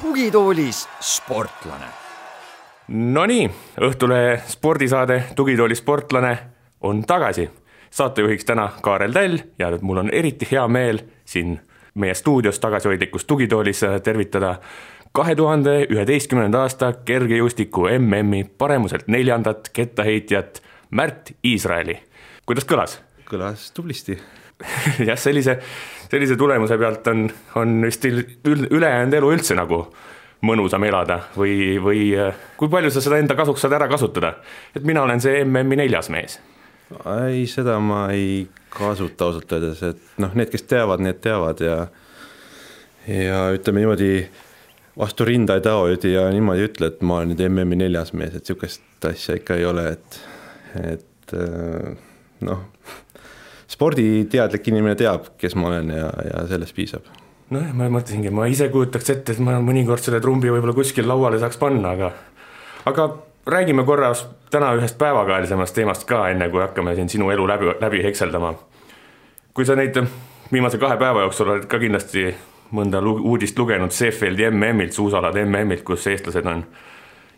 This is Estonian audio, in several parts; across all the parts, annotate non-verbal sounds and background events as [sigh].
tugitoolis sportlane. Nonii, Õhtulehe spordisaade Tugitooli sportlane on tagasi. saatejuhiks täna Kaarel Täll ja mul on eriti hea meel siin meie stuudios tagasihoidlikus tugitoolis tervitada kahe tuhande üheteistkümnenda aasta kergejõustiku MM-i paremuselt neljandat kettaheitjat Märt Iisraeli. kuidas kõlas? kõlas tublisti [laughs] jah, sellise, sellise tulemuse pealt on, on vist ülejäänud elu üldse nagu mõnusam elada või, või kui palju sa seda enda kasuks saad ära kasutada. et mina olen see MM-i neljas mees. ei, seda ma ei kasuta ausalt öeldes, et noh, need, kes teavad, need teavad ja ja ütleme niimoodi, vastu rinda ei taoidi ja niimoodi ei ütle, et ma olen nüüd MM-i neljas mees, et niisugust asja ikka ei ole, et, et noh sporditeadlik inimene teab, kes ma olen ja, ja sellest piisab. nojah, ma mõtlesingi, ma ise kujutaks ette, et ma mõnikord selle trumbi võib-olla kuskil lauale saaks panna, aga aga räägime korra täna ühest päevakajalisemast teemast ka, enne kui hakkame siin sinu elu läbi, läbi hekseldama. kui sa neid viimase kahe päeva jooksul oled ka kindlasti mõnda uudist lugenud Seefeldi MM-ilt, suusalade MM-ilt, kus eestlased on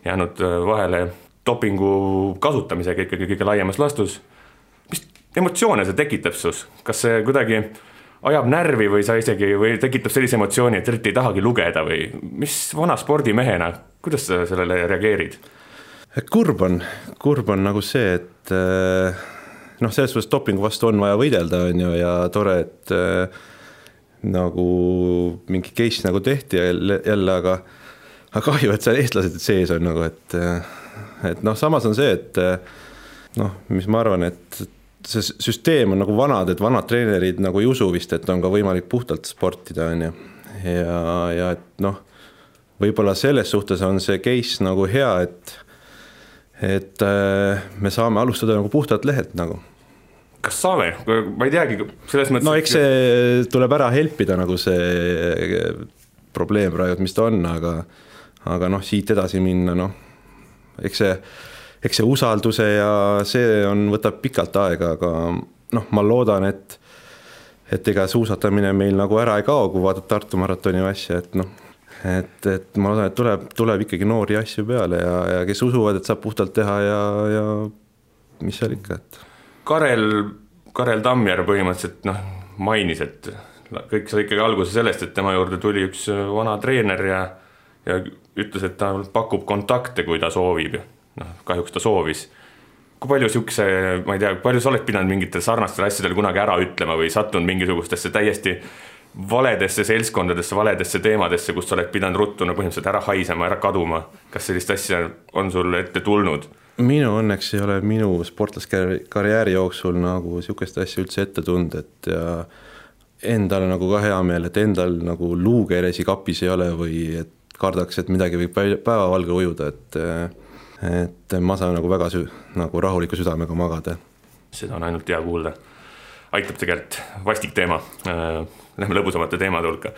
jäänud äh, vahele dopingu kasutamisega ikkagi kõige laiemas laastus emotsioone see tekitab sus, kas see kuidagi ajab närvi või sa isegi, või tekitab sellise emotsiooni, et eriti ei tahagi lugeda või mis vana spordimehena, kuidas sa sellele reageerid? kurb on, kurb on nagu see, et eh, noh, selles suhtes dopingu vastu on vaja võidelda, on ju, ja tore, et äh, nagu mingi case nagu tehti jälle, jälle, aga aga kahju, et seal eestlased sees on nagu, et et noh, samas on see, et noh, mis ma arvan, et see süsteem on nagu vanad, et vanad treenerid nagu ei usu vist, et on ka võimalik puhtalt sportida, on ju. ja, ja et noh, võib-olla selles suhtes on see case nagu hea, et et me saame alustada nagu puhtalt lehelt nagu. Kas saame, ma ei teagi, selles mõttes. no eks see tuleb ära helpida nagu see probleem praegu, mis ta on, aga aga noh, siit edasi minna, noh, eks see eks see usalduse ja see on, võtab pikalt aega, aga noh, ma loodan, et et ega suusatamine meil nagu ära ei kao, kui vaadata Tartu maratoni asja, et noh, et, et ma loodan, et tuleb, tuleb ikkagi noori asju peale ja, ja kes usuvad, et saab puhtalt teha ja, ja mis seal ikka, et. Karel, Karel Tammjärv põhimõtteliselt noh, mainis, et kõik sai ikkagi alguse sellest, et tema juurde tuli üks vana treener ja ja ütles, et ta pakub kontakte, kui ta soovib noh, kahjuks ta soovis. kui palju siukse, ma ei tea, palju sa oled pidanud mingitel sarnastel asjadel kunagi ära ütlema või sattunud mingisugustesse täiesti valedesse seltskondadesse, valedesse teemadesse, kus sa oled pidanud ruttu no põhimõtteliselt ära haisema, ära kaduma. kas sellist asja on sul ette tulnud? Minu õnneks ei ole minu sportlaskarjääri jooksul nagu sihukest asja üldse ette tulnud, et ja endal nagu ka hea meel, et endal nagu luukeeresi kapis ei ole või et kardaks, et midagi võib päevavalge ujuda, et et ma saan nagu väga sü-, nagu rahuliku südamega magada. seda on ainult hea kuulda. aitab tegelikult, vastik teema. Äh, lähme lõbusamate teemade hulka.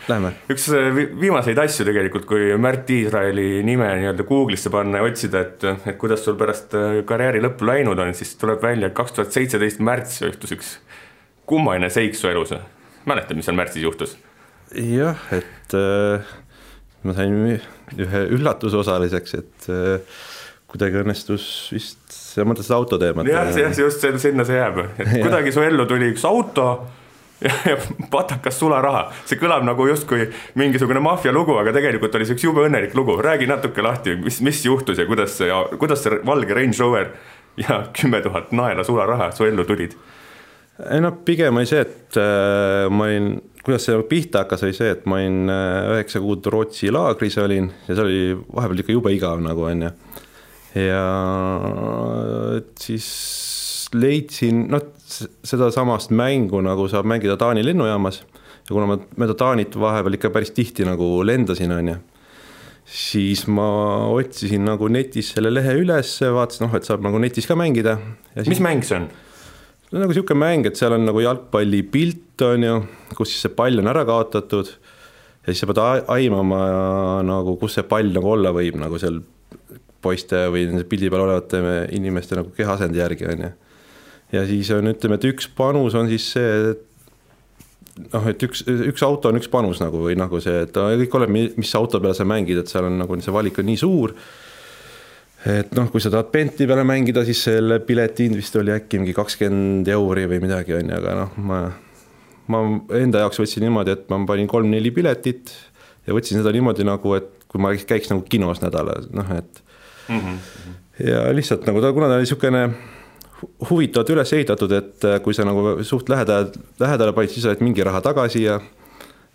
üks äh, viimaseid asju tegelikult, kui Märt Iisraeli nime nii-öelda Google'isse panna ja otsida, et, et kuidas sul pärast äh, karjääri lõppu läinud on, siis tuleb välja, et kaks tuhat seitseteist märts juhtus üks kummaline seik su elus. mäletad, mis seal märtsis juhtus? jah, et äh, ma sain ühe üllatuse osaliseks, et äh, kuidagi õnnestus vist, sa mõtled seda autoteemat? jah, jah, just sinna see jääb, et [laughs] kuidagi su ellu tuli üks auto ja, ja patakas sularaha, see kõlab nagu justkui mingisugune maffia lugu, aga tegelikult oli see üks jube õnnelik lugu, räägi natuke lahti, mis, mis juhtus ja kuidas see, kuidas see valge Range Rover ja kümme tuhat naela sularaha su ellu tulid? ei noh, pigem oli see, et äh, ma olin, kuidas see pihta hakkas, oli see, et ma olin äh, üheksa äh, kuud Rootsi laagris olin ja see oli vahepeal ikka jube igav nagu onju. Ja siis leidsin, noh, sedasamast mängu nagu saab mängida Taani lennujaamas ja kuna ma mööda Taanit vahepeal ikka päris tihti nagu lendasin, on ju, siis ma otsisin nagu netis selle lehe üles, vaatasin, noh, et saab nagu netis ka mängida. mis siis, mäng see on? no nagu niisugune mäng, et seal on nagu jalgpallipilt, on ju, kus siis see pall on ära kaotatud ja siis sa pead aimama nagu, kus see pall nagu olla võib, nagu seal poiste või nende pildi peal olevate inimeste nagu kehaasende järgi, on ju. Ja siis on, ütleme, et üks panus on siis see, et noh, et üks, üks auto on üks panus nagu või nagu see, et kõik oleneb, mis auto peale sa mängid, et seal on nagu see valik on nii suur et noh, kui sa tahad Bentli peale mängida, siis selle pileti hind vist oli äkki mingi kakskümmend euri või midagi, on ju, aga noh, ma, ma enda jaoks võtsin niimoodi, et ma panin kolm-neli piletit ja võtsin seda niimoodi nagu, et kui ma käiks nagu kinos nädalas, noh et mm. -hmm. ja lihtsalt nagu ta, kuna ta oli niisugune huvitavalt üles ehitatud, et kui sa nagu suht lähedal, lähedale panid, siis said mingi raha tagasi ja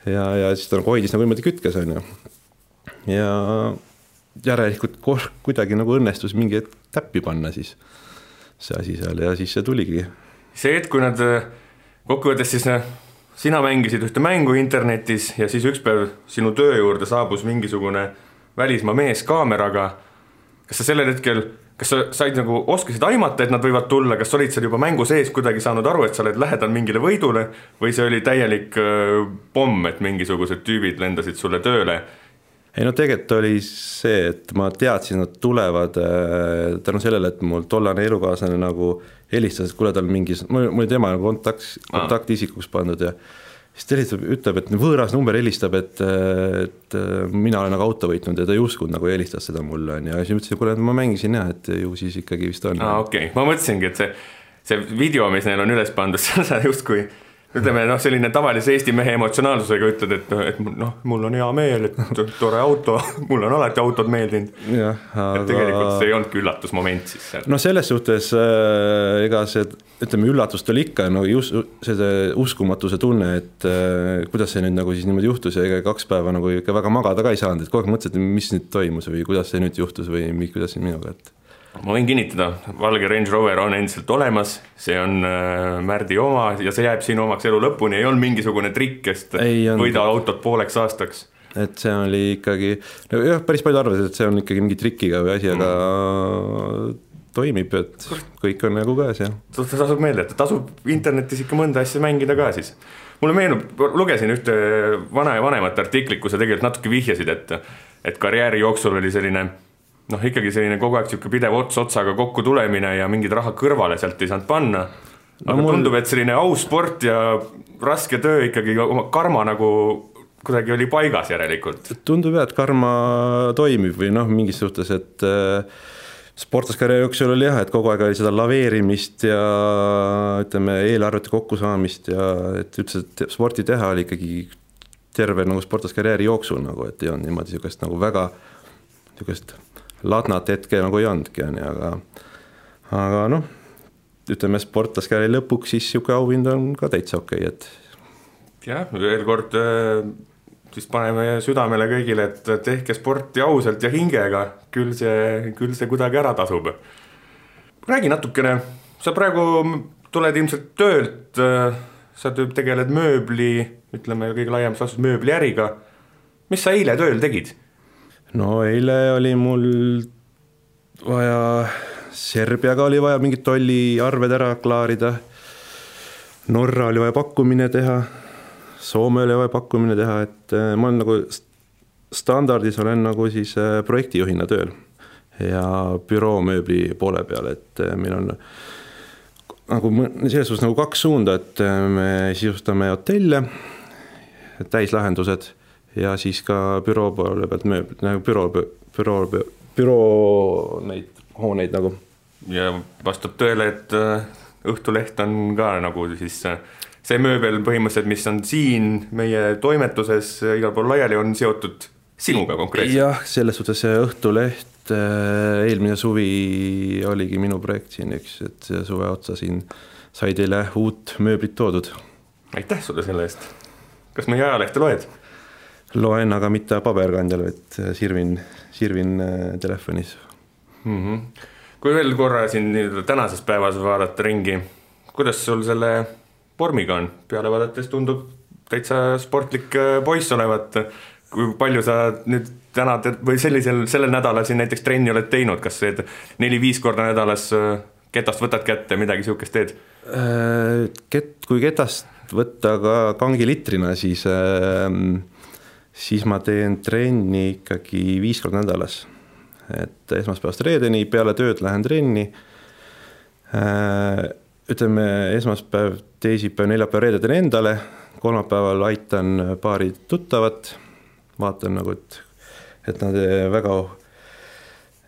ja, ja siis ta nagu hoidis nagu niimoodi kütkes, on ju. ja järelikult kuidagi nagu õnnestus mingi hetk täppi panna siis see asi seal ja siis see tuligi. see hetk, kui nad kokkuvõttes siis sina mängisid ühte mängu internetis ja siis üks päev sinu töö juurde saabus mingisugune välismaa mees kaameraga. kas sa sellel hetkel, kas sa said nagu, oskasid aimata, et nad võivad tulla, kas olid seal juba mängu sees kuidagi saanud aru, et sa oled lähedal mingile võidule? Või see oli täielik pomm, et mingisugused tüübid lendasid sulle tööle? Ei no tegelikult oli see, et ma teadsin, nad tulevad äh, tänu sellele, et mul tollane elukaaslane nagu helistas, et kuule, tal mingi, mul oli tema nagu kontakt, kontaktisikuks pandud ja siis ta helistab, ütleb, et võõras number helistab, et, et mina olen nagu auto võitnud ja ta ei uskunud nagu helistas seda mulle, on ju, ja siis ma ütlesin, kuule, ma mängisin jah, et ju siis ikkagi vist on. aa, okei okay., ma mõtlesingi, et see, see video, mis neil on üles pandud, [laughs] seal sa justkui ütleme noh, selline tavalise Eesti mehe emotsionaalsusega ütled, et, et noh, mul on hea meel, et tore auto, [laughs] mulle on alati autod meeldinud. Aga... et tegelikult see ei olnudki üllatusmoment siis seal. no selles suhtes äh, ega see, ütleme, üllatust oli ikka no just see uskumatuse tunne, et äh, kuidas see nüüd nagu siis niimoodi juhtus ja ega kaks päeva nagu ikka väga magada ka ei saanud, et kogu aeg mõtlesid, mis nüüd toimus või kuidas see nüüd juhtus või kuidas siin minuga, et ma võin kinnitada, valge Range Rover on endiselt olemas, see on äh, Märdi oma ja see jääb sinu omaks elu lõpuni, ei olnud mingisugune trikk, et võida autot pooleks aastaks. et see oli ikkagi, jah, päris paljud arvasid, et see on ikkagi mingi trikiga või asi mm., aga toimib, et kõik on nagu käes ja. tasub meelde, et tasub internetis ikka mõnda asja mängida ka siis. mulle meenub, lugesin ühte vana ja vanemat artiklit, kus sa tegelikult natuke vihjasid, et, et karjääri jooksul oli selline noh, ikkagi selline kogu aeg niisugune pidev ots otsaga kokku tulemine ja mingit raha kõrvale sealt ei saanud panna. aga no, mul... tundub, et selline aus sport ja raske töö ikkagi oma karma nagu kuidagi oli paigas järelikult. tundub jah, et karma toimib või noh, mingis suhtes, et äh, sportlaskarjääri jooksul oli jah, et kogu aeg oli seda laveerimist ja ütleme, eelarvete kokkusaamist ja et üldse sporti teha oli ikkagi terve nagu sportlaskarjääri jooksul nagu, et ei olnud niimoodi niisugust nagu väga niisugust ladnat hetke nagu ei olnudki, on ju, aga aga noh, ütleme sportlaskarjääri lõpuks siis niisugune auhind on ka täitsa okei okay,, et jah, veel kord äh, siis paneme südamele kõigile, et tehke sporti ausalt ja hingega, küll see, küll see kuidagi ära tasub. räägi natukene, sa praegu tuled ilmselt töölt, äh, sa tegeled mööbli, ütleme kõige laiemas laastus mööbliäriga. mis sa eile tööl tegid? No eile oli mul vaja, Serbiaga oli vaja mingid tolliarved ära klaarida. Norra oli vaja pakkumine teha, Soome oli vaja pakkumine teha, et äh, ma olen nagu standardis olen nagu siis äh, projektijuhina tööl ja büroomööbli poole peal, et äh, meil on nagu selles suhtes nagu kaks suunda, et me sisustame hotelle, täislahendused ja siis ka büroo poole pealt mööblit, nagu büroo, büroo, büroo neid hooneid nagu. ja vastab tõele, et äh, Õhtuleht on ka nagu siis äh, see mööbel põhimõtteliselt, mis on siin meie toimetuses äh, igal pool laiali, on seotud sinuga konkreetselt. jah, selles suhtes see Õhtuleht eelmine suvi oligi minu projekt siin üks, et suve otsa siin sai teile uut mööblit toodud. aitäh sulle selle eest. kas meie ajalehte loed? Loen, aga mitte paberkandjal, vaid äh, sirvin, sirvin äh, telefonis mm. -hmm. kui veel korra siin nii-öelda tänases päevas vaadata ringi, kuidas sul selle vormiga on, peale vaadates tundub täitsa sportlik äh, poiss olevat. kui palju sa nüüd täna või sellisel, sellel nädalal siin näiteks trenni oled teinud, kas teed neli-viis korda nädalas ketast võtad kätte, midagi sihukest teed? Kett, kui ketast võtta ka kangilitrina, siis äh, siis ma teen trenni ikkagi viis korda nädalas. et esmaspäevast reedeni peale tööd lähen trenni. ütleme esmaspäev, teisipäev, neljapäev, reede teen endale, kolmapäeval aitan paari tuttavat, vaatan nagu, et, et nad väga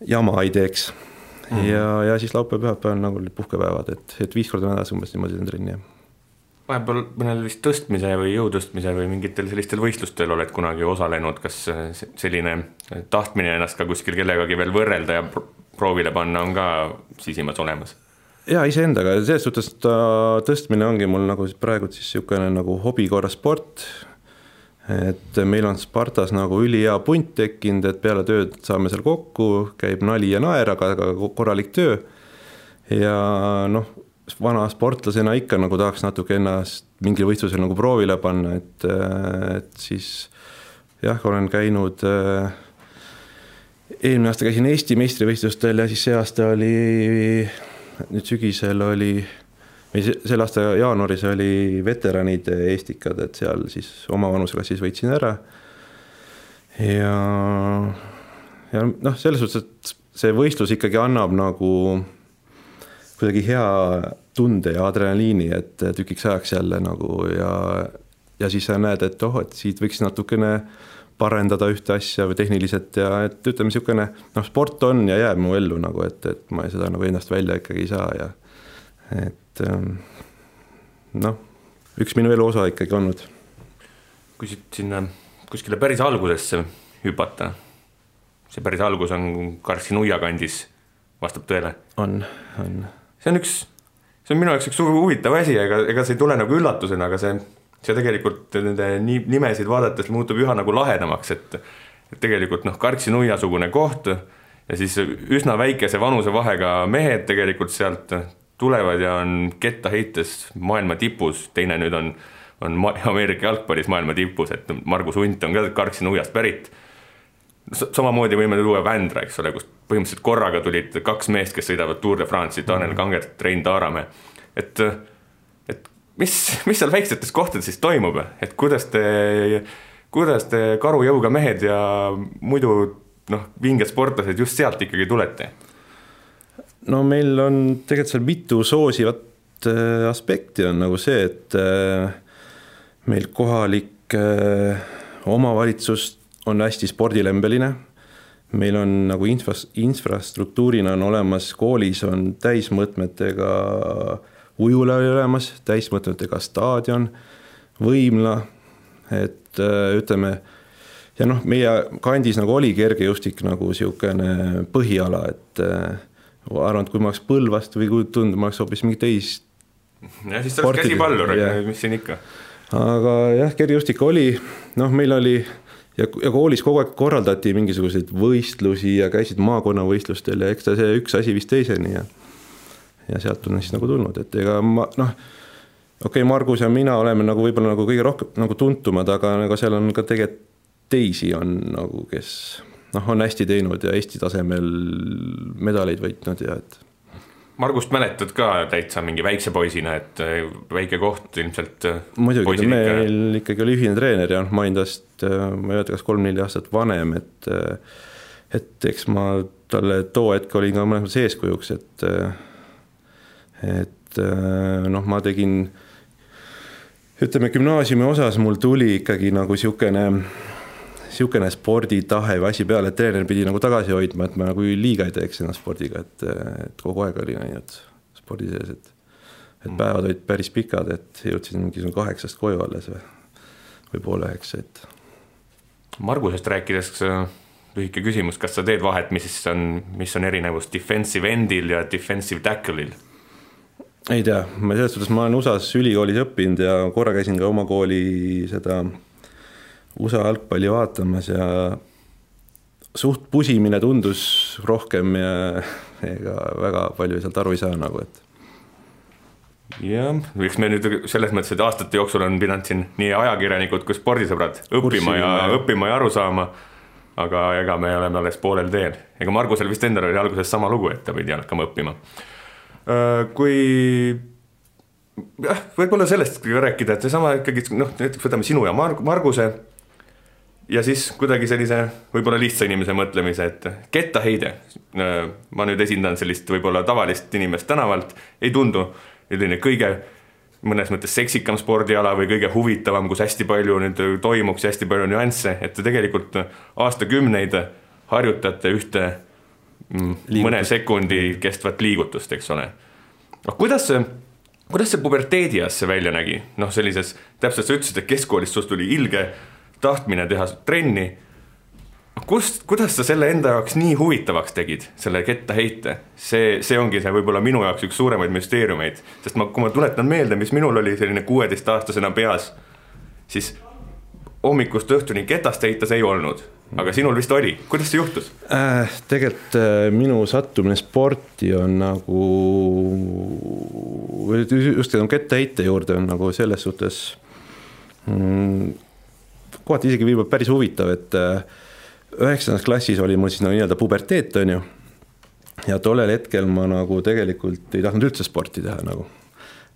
jama ei teeks mm. -hmm. ja, ja siis laupäev, pühapäev on nagu puhkepäevad, et, et viis korda nädalas umbes niimoodi teen trenni, jah vahepeal mõnel vist tõstmise või jõu tõstmise või mingitel sellistel võistlustel oled kunagi osalenud, kas selline tahtmine ennast ka kuskil kellegagi veel võrrelda ja proovile panna on ka sisimas olemas? ja iseendaga, selles suhtes ta tõstmine ongi mul nagu praegu siis niisugune nagu hobi korras sport et meil on Spartas nagu ülihea punt tekkinud, et peale tööd saame seal kokku, käib nali ja naer, aga korralik töö. ja noh, vana sportlasena ikka nagu tahaks natuke ennast mingil võistlusel nagu proovile panna, et, et siis jah, olen käinud. eelmine aasta käisin Eesti meistrivõistlustel ja siis see aasta oli, nüüd sügisel oli või selle aasta jaanuaris oli veteranide Eestikad, et seal siis oma vanuseklassis võitsin ära. ja, ja noh, selles suhtes, et see võistlus ikkagi annab nagu kuidagi hea tunde ja adrenaliini, et tükiks ajaks jälle nagu ja, ja siis sa näed, et oh, et siit võiks natukene parendada ühte asja või tehniliselt ja et ütleme, niisugune noh, sport on ja jääb mu ellu nagu, et, et ma seda nagu ennast välja ikkagi ei saa ja et ähm, noh, üks minu elu osa ikkagi olnud. kui siit sinna kuskile päris algusesse hüpata, see päris algus on Karksi nuia kandis, vastab tõele? on, on. See on üks, see on minu jaoks üks huvitav asi, ega, ega see ei tule nagu üllatusena, aga see, see tegelikult nende nimesid vaadates muutub üha nagu lahedamaks, et et tegelikult noh, Karksi nuia-sugune koht ja siis üsna väikese vanusevahega mehed tegelikult sealt tulevad ja on kettaheites maailma tipus, teine nüüd on, on Ameerika jalgpallis maailma tipus, et Margus Unt on ka Karksi-Nuiast pärit. Samamoodi võime tuua Vändra, eks ole, kus põhimõtteliselt korraga tulid kaks meest, kes sõidavad Tour de France'i, Tanel mhm. Kangert, Rein Taaramäe. et, et mis, mis seal väiksetes kohtades siis toimub, et kuidas te, kuidas te karujõuga mehed ja muidu noh, vinged sportlased just sealt ikkagi tulete no meil on tegelikult seal mitu soosivat äh, aspekti on nagu see, et äh, meil kohalik äh, omavalitsus on hästi spordilembeline. meil on nagu infras-, infrastruktuurina on olemas, koolis on täismõõtmetega ujula olemas, täismõõtmetega staadion, võimla, et ütleme ja noh, meie kandis nagu oli kergejõustik nagu niisugune põhiala, et ma arvan, et kui ma oleks Põlvast või kui tundub, ma oleks hoopis mingi teist. jah, siis sa oleks käsipallur, mis siin ikka. aga jah, kergejõustik oli, noh, meil oli ja, ja koolis kogu aeg korraldati mingisuguseid võistlusi ja käisid maakonnavõistlustel ja eks ta see üks asi vist teiseni ja ja sealt on siis nagu tulnud, et ega ma noh, okei okay,, Margus ja mina oleme nagu võib-olla nagu kõige rohkem nagu tuntumad, aga nagu seal on ka tegelikult teisi on nagu, kes noh, on hästi teinud ja Eesti tasemel medaleid võitnud ja et. Margust mäletad ka täitsa mingi väikse poisina, et äh, väike koht ilmselt. Äh, muidugi, meil ikkagi oli ühine treener ja noh, ma olin tast, äh, ma ei mäleta, kas kolm-neli aastat vanem, et et eks ma talle too hetk olin ka mõnes mõttes eeskujuks, et et noh, ma tegin ütleme, gümnaasiumi osas mul tuli ikkagi nagu niisugune niisugune sporditahe või asi peale, et treener pidi nagu tagasi hoidma, et ma nagu liiga ei teeks ennast spordiga, et, et kogu aeg olin ainult spordi sees, et et mm. päevad olid päris pikad, et jõudsin mingisugune kaheksast koju alles või, või poole üheksa, et. Margusest rääkides lühike küsimus, kas sa teed vahet, mis on, mis on erinevus defensive end'il ja defensive tackle'il? ei tea, ma selles suhtes, ma olen USA-s ülikoolis õppinud ja korra käisin ka oma kooli seda USA jalgpalli vaatamas ja suht pusimine tundus rohkem ja [laughs] ega väga palju sealt aru ei saa nagu, et. jah, eks me nüüd selles mõttes, et aastate jooksul on pidanud siin nii ajakirjanikud kui spordisõbrad õppima ja jah. õppima ja aru saama. aga ega me oleme alles poolel teel, ega Margusel vist endal oli alguses sama lugu, et ta pidi hakkama õppima. kui jah, võib-olla sellest ka rääkida, et seesama ikkagi noh, näiteks võtame sinu ja Marg-, Marguse ja siis kuidagi sellise võib-olla lihtsa inimese mõtlemise, et kettaheide. ma nüüd esindan sellist võib-olla tavalist inimest tänavalt, ei tundu selline kõige mõnes mõttes seksikam spordiala või kõige huvitavam, kus hästi palju nüüd toimuks ja hästi palju nüansse, et te tegelikult aastakümneid harjutate ühte mm, mõne sekundi kestvat liigutust, eks ole. noh, kuidas see, kuidas see puberteedieas see välja nägi, noh, sellises, täpselt sa ütlesid, et keskkoolist sinust tuli ilge tahtmine teha trenni. kust, kuidas sa selle enda jaoks nii huvitavaks tegid, selle kettaheite? see, see ongi see võib-olla minu jaoks üks suuremaid müsteeriumeid, sest ma, kui ma tuletan meelde, mis minul oli selline kuueteistaastasena peas, siis hommikust õhtuni ketast heitas ei olnud, aga sinul vist oli, kuidas see juhtus äh,? tegelikult äh, minu sattumine sporti on nagu, just tänu kettaheite juurde on nagu selles suhtes mm, kohati isegi võib-olla päris huvitav, et äh, üheksandas klassis oli mul siis nagu nii-öelda puberteet, on ju. ja tollel hetkel ma nagu tegelikult ei tahtnud üldse sporti teha nagu.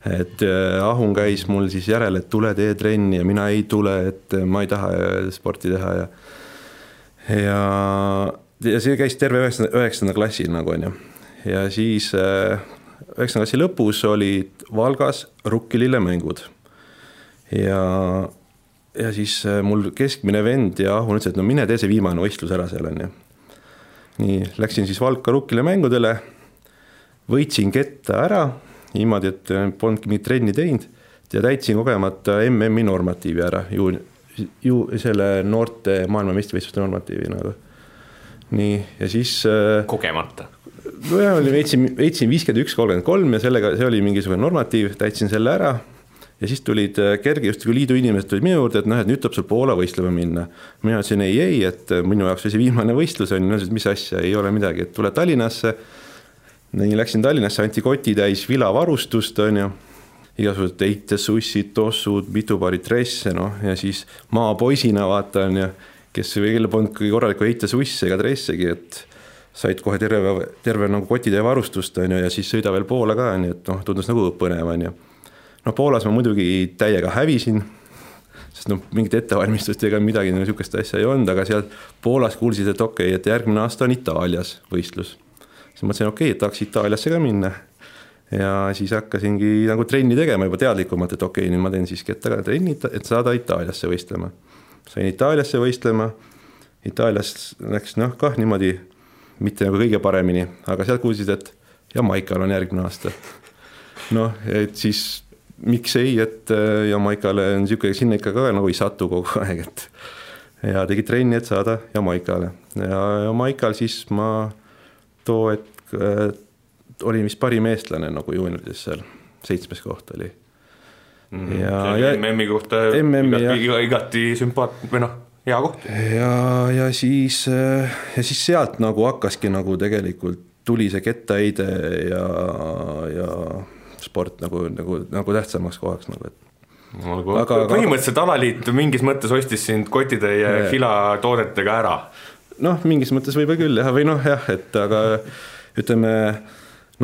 et äh, Ahun käis mul siis järele, et tule tee trenni ja mina ei tule, et äh, ma ei taha sporti teha ja. ja, ja see käis terve üheksanda, üheksanda klassi nagu on ju. ja siis üheksanda klassi lõpus olid Valgas rukkilillemängud ja ja siis äh, mul keskmine vend ja Ahun ütles, et no mine tee see viimane võistlus ära seal on ju. nii, läksin siis Valka rukkile mängudele, võitsin ketta ära niimoodi, et äh, polnudki mingit trenni teinud ja täitsin kogemata MM-i normatiivi ära, ju, ju selle noorte maailmameistrivõistluste normatiivi nagu. nii, ja siis äh,. kogemata? nojah, veetsin, veetsin viiskümmend üks, kolmkümmend kolm ja sellega, see oli mingisugune normatiiv, täitsin selle ära ja siis tulid äh, kergejõustikuliidu inimesed tulid minu juurde, et noh, et nüüd tuleb sul Poola võistlema minna. mina ütlesin ei, ei, et äh, minu jaoks oli see viimane võistlus on ju, nad ütlesid, mis asja, ei ole midagi, et tule Tallinnasse. nii läksin Tallinnasse, anti kotitäis vilavarustust, on ju igasugused eitesussid, tossud, mitu paari dresse, noh ja siis maapoisina vaata on ju, kes, kellel polnud korralikku eitesusse ega dressegi, et said kohe terve, terve nagu kotitäie varustust on ju ja siis sõida veel Poola ka on ju, et noh, tundus nagu põnev on ju no Poolas ma muidugi täiega hävisin, sest noh, mingit ettevalmistust ega midagi niisugust asja ei olnud, aga seal Poolas kuulsid, et okei okay,, et järgmine aasta on Itaalias võistlus. siis mõtlesin, okei okay,, tahaks Itaaliasse ka minna. ja siis hakkasingi nagu trenni tegema juba teadlikumalt, et okei okay,, nüüd ma teen siiski ette ka trenni, et saada Itaaliasse võistlema. sain Itaaliasse võistlema, Itaalias läks noh, kah niimoodi mitte nagu kõige paremini, aga sealt kuulsid, et Jamaikal on järgmine aasta. noh, et siis miks ei, et äh, Jamaikale on niisugune, sinna ikka ka nagu ei satu kogu [laughs] aeg, et ja tegi trenni, et saada Jamaikale ja Jamaikal siis ma too hetk äh, olin vist parim eestlane nagu juuniorides seal, seitsmes koht oli mm. ja, ja MM-i kohta MM-i, igati, igati sümpaat- või noh, hea koht. ja, ja siis, äh, ja siis sealt nagu hakkaski nagu tegelikult tuli see kettaheide ja, ja sport nagu, nagu, nagu tähtsamaks kohaks nagu, et nagu aga, põhimõtteliselt alaliit mingis mõttes ostis sind kotitäie yeah. filatoodetega ära. noh, mingis mõttes võib-olla küll jah, või noh, jah, et aga ütleme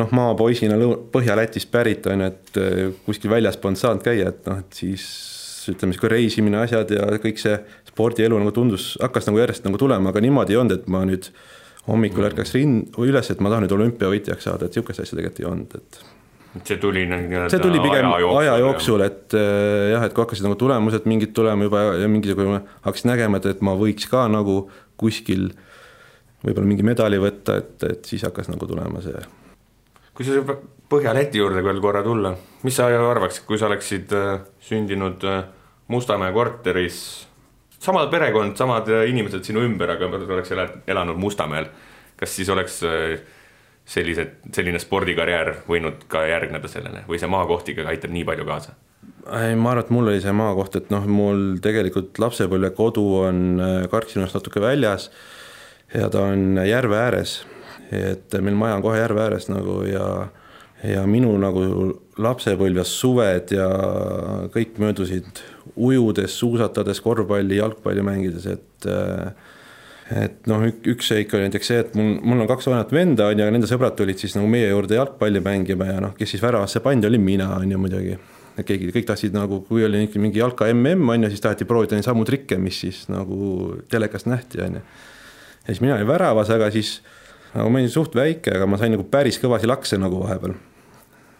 noh, maapoisina Põhja-Lätist pärit on ju, et äh, kuskil väljas polnud saanud käia, et noh, et siis ütleme, sihuke reisimine, asjad ja kõik see spordielu nagu tundus, hakkas nagu järjest nagu tulema, aga niimoodi ei olnud, et ma nüüd hommikul ärkaks rind üles, et ma tahan nüüd olümpiavõitjaks saada, et sihukest asja tegelikult ei olnud, et see tuli nii-öelda see tuli pigem aja jooksul, aja jooksul, et äh, jah, et kui hakkasid nagu tulemused mingid tulema juba ja mingisugune, hakkasin nägema, et, et ma võiks ka nagu kuskil võib-olla mingi medali võtta, et, et siis hakkas nagu tulema see. kui sa Põhja-Läti juurde veel korra tulla, mis sa arvaksid, kui sa oleksid äh, sündinud äh, Mustamäe korteris, sama perekond, samad inimesed sinu ümber, aga oleks elanud Mustamäel, kas siis oleks sellised, selline spordikarjäär võinud ka järgneda sellele või see maakoht ikkagi aitab nii palju kaasa? ei, ma arvan, et mul oli see maakoht, et noh, mul tegelikult lapsepõlve kodu on äh, Karksinust natuke väljas ja ta on järve ääres. et meil maja on kohe järve ääres nagu ja, ja minu nagu lapsepõlv ja suved ja kõik möödusid ujudes, suusatades, korvpalli, jalgpalli mängides, et äh, et noh, üks seik oli näiteks see, et mul, mul on kaks vanemat venda, on ju, ja nende sõbrad tulid siis nagu meie juurde jalgpalli mängima ja noh, kes siis väravasse pandi, olin mina, on ju muidugi. keegi, kõik tahtsid nagu, kui oli mingi jalka mm on ju, siis taheti proovida neid samu trikke, mis siis nagu telekast nähti, on ju. ja siis mina olin väravas, aga siis nagu ma olin suht väike, aga ma sain nagu päris kõvasi lakse nagu vahepeal.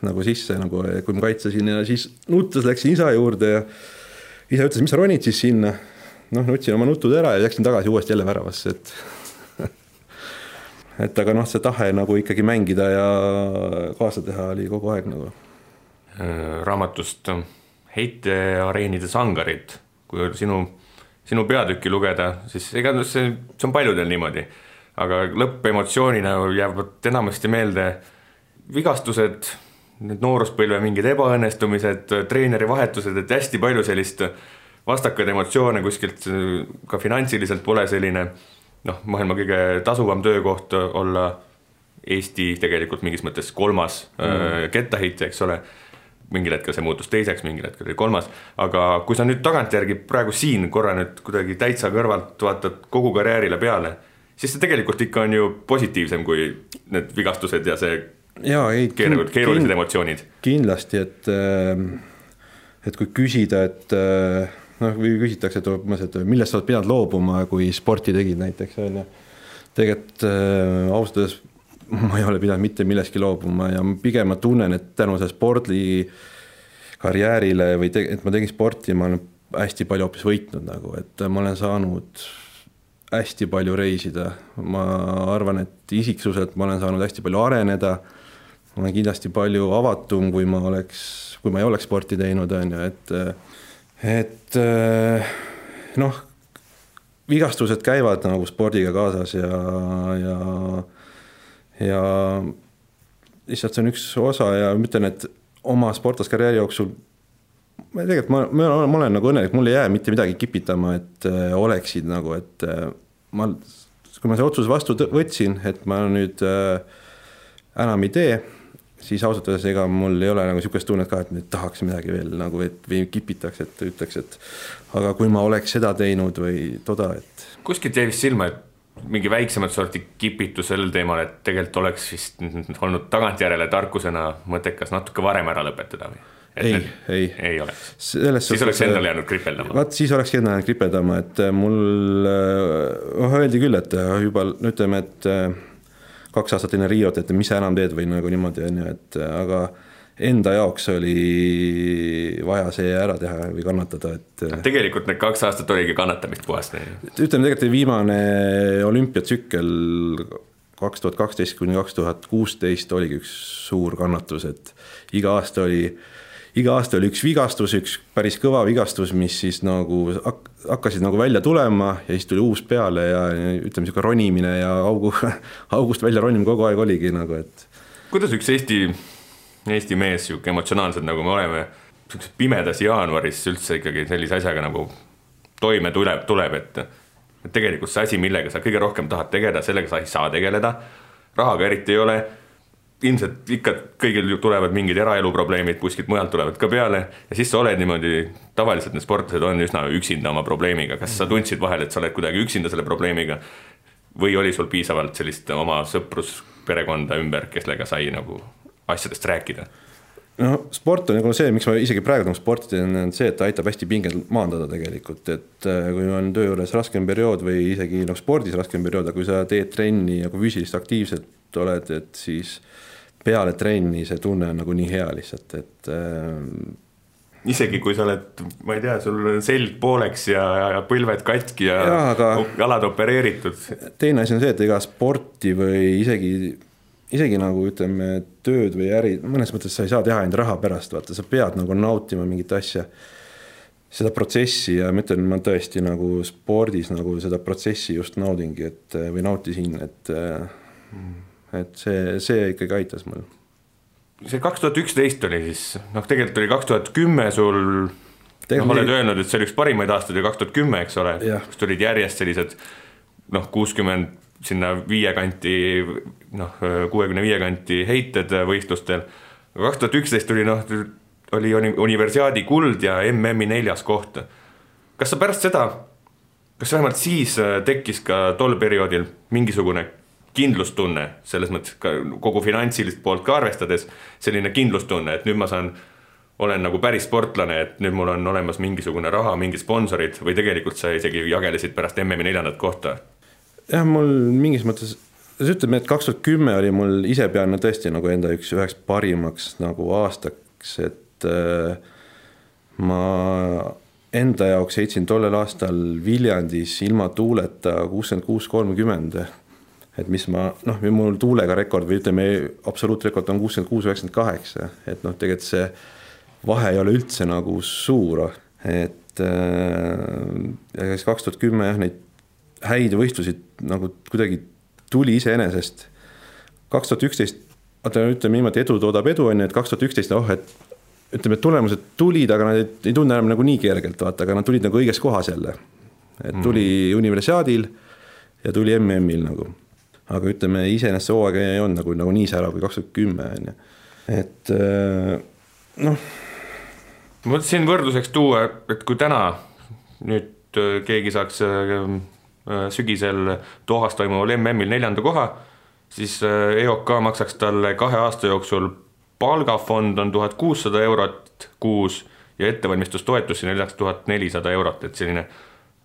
nagu sisse nagu, kui ma kaitsesin ja siis nuttes läksin isa juurde ja isa ütles, mis sa ronid siis sinna. Noh, nutsin oma nutud ära ja läksin tagasi uuesti jälle väravasse, et [laughs] et aga noh, see tahe nagu ikkagi mängida ja kaasa teha oli kogu aeg nagu. raamatust Heiteareenide sangarid, kui sinu, sinu peatükki lugeda, siis ega see, see on paljudel niimoodi aga lõppemotsioonina jäävad enamasti meelde vigastused, need nooruspõlve mingid ebaõnnestumised, treeneri vahetused, et hästi palju sellist vastakaid emotsioone kuskilt ka finantsiliselt pole selline noh, maailma kõige tasuvam töökoht olla Eesti tegelikult mingis mõttes kolmas mm. kettaheitja, eks ole. mingil hetkel see muutus teiseks, mingil hetkel oli kolmas, aga kui sa nüüd tagantjärgi praegu siin korra nüüd kuidagi täitsa kõrvalt vaatad kogu karjäärile peale siis see tegelikult ikka on ju positiivsem kui need vigastused ja see jaa, ei keerulised, keerulised emotsioonid. kindlasti, et äh, et kui küsida, et äh, noh, või küsitakse, et umbes, et millest sa oled pidanud loobuma, kui sporti tegid näiteks, on ju. tegelikult äh, ausalt öeldes ma ei ole pidanud mitte millestki loobuma ja pigem ma tunnen, et tänu sellele spordi karjäärile või te, et ma tegin sporti, ma olen hästi palju hoopis võitnud nagu, et ma olen saanud hästi palju reisida, ma arvan, et isiksuselt ma olen saanud hästi palju areneda. ma olen kindlasti palju avatum, kui ma oleks, kui ma ei oleks sporti teinud, on ju, et, et noh, vigastused käivad nagu spordiga kaasas ja, ja, ja lihtsalt see on üks osa ja ma ütlen, et oma sportlaskarjääri jooksul ma tegelikult ma, ma, ma olen nagu õnnelik, mul ei jää mitte midagi kipitama, et äh, oleksid nagu, et äh, ma, kui ma selle otsuse vastu võtsin, et ma nüüd äh, enam ei tee, siis ausalt öeldes ega mul ei ole nagu niisugust tunnet ka, et nüüd tahaks midagi veel nagu, et või kipitaks, et ütleks, et aga kui ma oleks seda teinud või toda, et. kuskilt jäi vist silma, et mingi väiksemat sorti kipitus sellel teemal, et tegelikult oleks vist olnud tagantjärele tarkusena mõttekas natuke varem ära lõpetada või? ei, ei. ei oleks. siis oleks endale jäänud kripeldama. vaat siis oleks endale jäänud kripeldama, et äh, mul äh, öeldi küll, et äh, juba ütleme, et kaks aastat enne Riot, et mis sa enam teed või nagu niimoodi on ju, et aga enda jaoks oli vaja see ära teha või kannatada, et. tegelikult need kaks aastat oligi kannatamist puhast. ütleme tegelikult viimane olümpiatsükkel kaks tuhat kaksteist kuni kaks tuhat kuusteist oligi üks suur kannatus, et iga aasta oli iga aasta oli üks vigastus, üks päris kõva vigastus, mis siis nagu hak-, hakkasid nagu välja tulema ja siis tuli uus peale ja ütleme, niisugune ronimine ja augu, [laughs] august välja ronimine kogu aeg oligi nagu, et. kuidas üks Eesti, Eesti mees, niisugune emotsionaalsed, nagu me oleme, niisuguses pimedas jaanuaris üldse ikkagi sellise asjaga nagu toime tuleb, tuleb, et et tegelikult see asi, millega sa kõige rohkem tahad tegeleda, sellega sa ei saa tegeleda, rahaga eriti ei ole ilmselt ikka kõigil tulevad mingid eraelu probleemid, kuskilt mujalt tulevad ka peale ja siis sa oled niimoodi, tavaliselt need sportlased on üsna üksinda oma probleemiga, kas sa tundsid vahel, et sa oled kuidagi üksinda selle probleemiga või oli sul piisavalt sellist oma sõprusperekonda ümber, kellega sai nagu asjadest rääkida? no sport on nagu see, miks ma isegi praegu nagu sporti teen, on see, et ta aitab hästi pinget maandada tegelikult, et äh, kui on töö juures raskem periood või isegi noh, spordis raskem periood, aga kui sa teed trenni ja kui füüsilist aktiivselt oled, et siis peale trenni see tunne on nagu nii hea lihtsalt, et äh, isegi kui sa oled, ma ei tea, sul on selg pooleks ja, ja põlved katki ja, ja aga, jalad opereeritud. teine asi on see, et ega sporti või isegi isegi nagu ütleme, tööd või äri, mõnes mõttes sa ei saa teha ainult raha pärast, vaata, sa pead nagu nautima mingit asja. seda protsessi ja ma ütlen, ma tõesti nagu spordis nagu seda protsessi just naudingi, et või nautisin, et. Et see, see ikkagi aitas mul. see kaks tuhat üksteist oli siis, noh, tegelikult oli kaks tuhat kümme sul noh, oled öelnud, et see oli üks parimaid aastaid ja kaks tuhat kümme, eks ole, kus tulid järjest sellised noh, kuuskümmend sinna viie kanti, noh, kuuekümne viie kanti heited võistlustel. kaks tuhat üksteist tuli noh, oli universiaadi kuld ja MM-i neljas koht. kas sa pärast seda, kas vähemalt siis äh, tekkis ka tol perioodil mingisugune kindlustunne, selles mõttes ka kogu finantsilist poolt ka arvestades, selline kindlustunne, et nüüd ma saan olen nagu päris sportlane, et nüüd mul on olemas mingisugune raha, mingid sponsorid või tegelikult sa isegi jagelesid pärast MM-i neljandat kohta? jah, mul mingis mõttes, ütleme, et kaks tuhat kümme oli mul isepealne tõesti nagu enda üks üheks parimaks nagu aastaks, et äh, ma enda jaoks heitsin tollel aastal Viljandis ilma tuuleta kuuskümmend kuus, kolmkümmend. Et mis ma noh, mul tuulega rekord või ütleme, absoluutrekord on kuuskümmend kuus, üheksakümmend kaheksa, et noh, tegelikult see vahe ei ole üldse nagu suur, et äh, siis kaks tuhat kümme jah, neid häid võistlusi nagu kuidagi tuli iseenesest. kaks tuhat üksteist, vaata ütleme niimoodi, edu toodab edu, on ju, et kaks tuhat üksteist, oh, et ütleme, et tulemused tulid, aga nad ei, ei tunne enam nagu nii kergelt, vaata, aga nad tulid nagu õiges kohas jälle. et tuli mm. universiaadil ja tuli MM-il nagu. Aga ütleme, iseenesest see hooaeg ei olnud nagu, nagu nii särav kui kaks tuhat kümme, on ju. et äh, noh. ma mõtlesin võrdluseks tuua, et kui täna nüüd äh, keegi saaks äh, sügisel Dohas toimuval MM-il neljanda koha, siis EOK maksaks talle kahe aasta jooksul palgafond on tuhat kuussada eurot kuus ja ettevalmistustoetus sinna lisaks tuhat nelisada eurot, et selline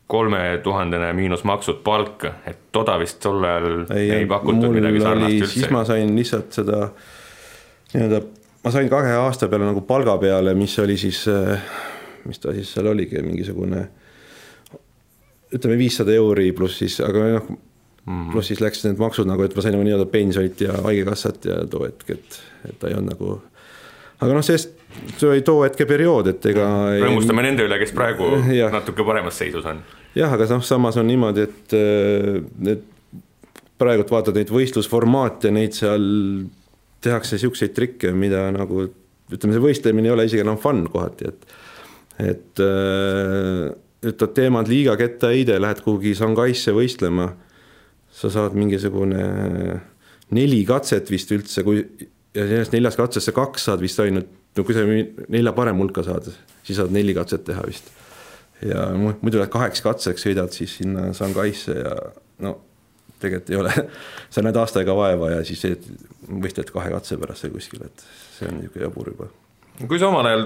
kolmetuhandene miinus maksud palk, et toda vist tol ajal ei, ei pakutud midagi sarnast üldse. siis ma sain lihtsalt seda nii-öelda, ma sain kahe aasta peale nagu palga peale, mis oli siis, mis ta siis seal oligi, mingisugune ütleme viissada euri pluss siis, aga noh mm pluss siis läks need maksud nagu, et ma sain nagu nii-öelda pensionit ja haigekassat ja too hetk, et et ta ei olnud nagu, aga noh, sest see oli too hetke periood, et ega rõõmustame ei... nende üle, kes praegu [laughs] ja. natuke paremas seisus on. jah, aga noh, samas on niimoodi, et need praegult vaatad neid võistlusformaate, neid seal tehakse niisuguseid trikke, mida nagu ütleme, see võistlemine ei ole isegi enam fun kohati, et et ütled, teemad liiga kettaheide, lähed kuhugi Shanghai'sse võistlema, sa saad mingisugune neli katset vist üldse, kui ja sellest neljast katsest sa kaks saad vist ainult, no kui sa nelja parem hulka saad, siis saad neli katset teha vist. ja muidu lähed kaheks katseks, sõidad siis sinna Shanghai'sse ja no tegelikult ei ole, [laughs] sa näed aasta aega vaeva ja siis võistled kahe katse pärast seal kuskil, et see on niisugune jabur juba. kui sa omal ajal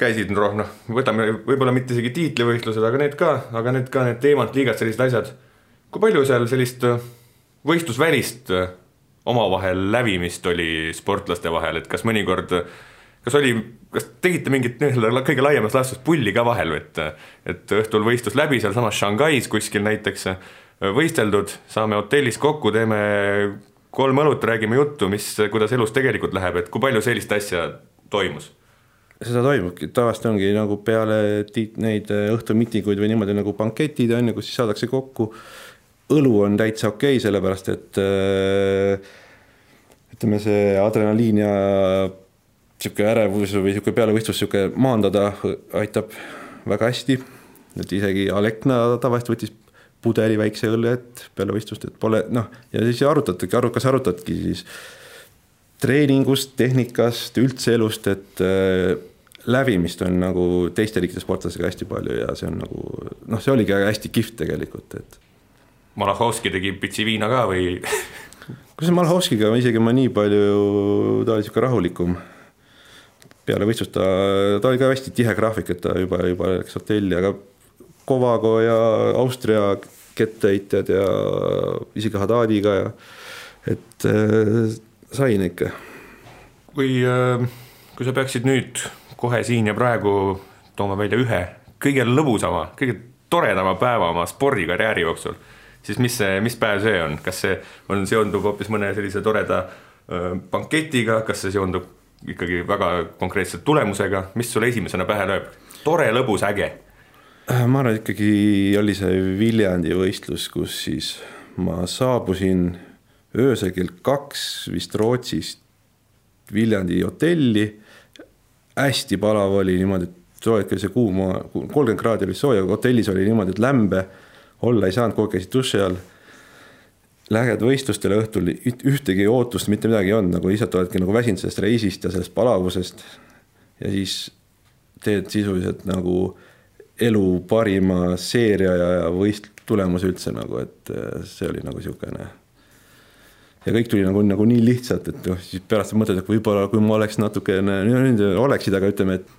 käisid, noh, noh, võtame võib-olla mitte isegi tiitlivõistlused, aga need ka, aga need ka need teemant liigad, sellised asjad. kui palju seal sellist võistlusvälist omavahel lävimist oli sportlaste vahel, et kas mõnikord, kas oli, kas tegite mingit nii-öelda kõige laiemas laastus pulli ka vahel, et, et õhtul võistlus läbi sealsamas Shanghais kuskil näiteks võisteldud, saame hotellis kokku, teeme kolm õlut, räägime juttu, mis, kuidas elus tegelikult läheb, et kui palju sellist asja toimus? seda toimubki, tavaliselt ongi nagu peale tiit, neid õhtumitinguid või niimoodi nagu banketid on ju, kus siis saadakse kokku õlu on täitsa okei okay,, sellepärast et äh, ütleme, see adrenaliin ja sihuke ärevus või sihuke pealevõistlus, sihuke maandada aitab väga hästi. et isegi Alekna tavaliselt võttis pudeli väikse õllet peale võistlust, et pole noh, ja siis arutadki, kas arutadki siis treeningust, tehnikast, üldse elust, et äh, lävimist on nagu teiste riikide sportlastega hästi palju ja see on nagu noh, see oligi hästi kihvt tegelikult, et Malachowski tegi pitsi viina ka või [laughs] kusjuures Malachowskiga isegi ma nii palju, ta oli sihuke rahulikum. peale võistlust ta, ta oli ka hästi tihe graafik, et ta juba, juba läks hotelli, aga Kovago ja Austria kettaheitjad ja isegi Haddadiga ja et äh, sain ikka. kui äh,, kui sa peaksid nüüd kohe siin ja praegu tooma välja ühe kõige lõbusama, kõige toredama päeva oma spordikarjääri jooksul siis mis see, mis päev see on, kas see on, seondub hoopis mõne sellise toreda banketiga, kas see seondub ikkagi väga konkreetse tulemusega, mis sulle esimesena pähe lööb? tore, lõbus, äge? Äh, ma arvan, ikkagi oli see Viljandi võistlus, kus siis ma saabusin öösel kell kaks vist Rootsist Viljandi hotelli. hästi palav oli niimoodi, et hetk oli see kuum, kolmkümmend kraadi oli sooja, hotellis oli niimoodi, et lämbe olla ei saanud, kogu aeg käisid duši all. Lähed võistlustele õhtul, ühtegi ootust, mitte midagi ei olnud, nagu lihtsalt oledki nagu väsinud sellest reisist ja sellest palavusest. ja siis teed sisuliselt nagu elu parima seeria ja, ja võist-, tulemus üldse nagu, et äh, see oli nagu niisugune ja kõik tuli nagu, nagu nii lihtsalt, et noh, siis pärast mõtled, et võib-olla kui ma oleks natukene, oleksid, aga ütleme, et